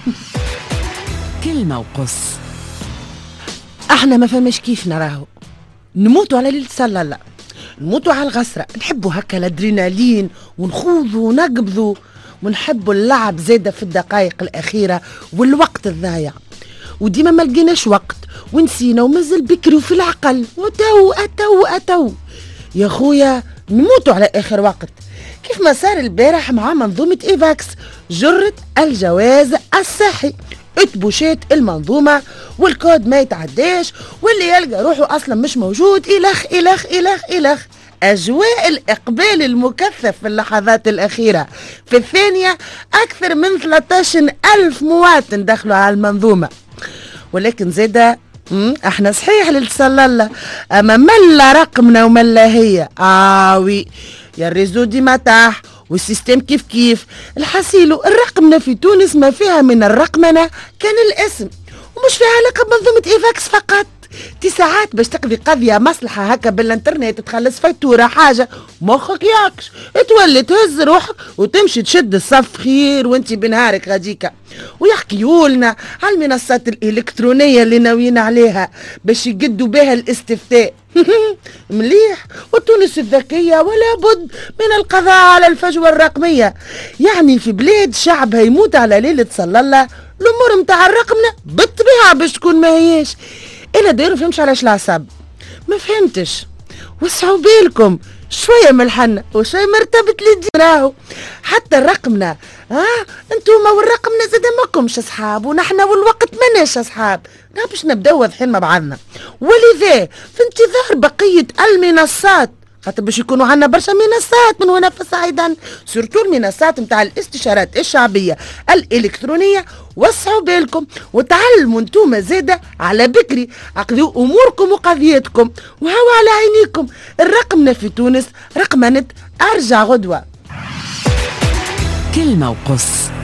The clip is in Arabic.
كلمة وقص إحنا ما فماش كيف نراهو. نموتوا على ليلة الله نموتوا على الغسرة. نحبوا هكا الأدرينالين ونخوضوا ونقبضوا. ونحبوا اللعب زادة في الدقائق الأخيرة والوقت الضايع. وديما ما لقيناش وقت. ونسينا ومازال بكري وفي العقل. وتو أتو أتو. يا خويا نموتوا على آخر وقت. كيف ما صار البارح مع منظومة إيفاكس جرة الجواز الصحي. اتبوشات المنظومة والكود ما يتعداش واللي يلقى روحه أصلا مش موجود. إلخ إلخ إلخ إلخ. أجواء الإقبال المكثف في اللحظات الأخيرة. في الثانية أكثر من 13 ألف مواطن دخلوا على المنظومة. ولكن زادة إحنا صحيح للصلالة اما ملا رقمنا وملا هي؟ آوي. يا ال réseau ديما طاح وال système كيف كيف؟ الحسيلو الرقمنة في تونس ما فيها من الرقمنة كان الاسم. ومش فيها علاقة بمنظومة إيفاكس فقط. ساعات باش تقضي قضية مصلحة هكا بالانترنت تخلص فاتورة حاجة ما خير ياكش. تولي تهز روحك وتمشي تشد الصف خير وانت بنهارك غاديكا. ويحكيولنا على المنصات الإلكترونية اللي ناويين عليها باش يقدوا بها الاستفتاء. مليح. وتونس الذكية ولا بد من القضاء على الفجوة الرقمية. يعني في بلاد شعبها يموت على ليلة صلى الله الأمور متاع الرقمنة بالطبيعة باش تكون ما هيش. أنا داير فهمش علاش العصب. ما فهمتش. وسعوا بالكم. شوية ملحنة وشوية مرتبط لي راهو. حتى الرقمنا ها انتوما والرقمنا زاد ماكمش أصحاب. ونحنا والوقت ماناش أصحاب. باش نبدأو واضحين مع بعضنا. ولذا في انتظار بقية المنصات خاطر باش يكونوا عندنا برشا منصات من هنا فصاعدا سورتو المنصات نتاع الاستشارات الشعبية الإلكترونية. وسعوا بالكم وتعلموا انتوما زادة على بكري. عقدوا أموركم وقضيتكم. وهو على عينيكم. الرقمنا في تونس رقمنة أرجع غدوة. كلمة وقص.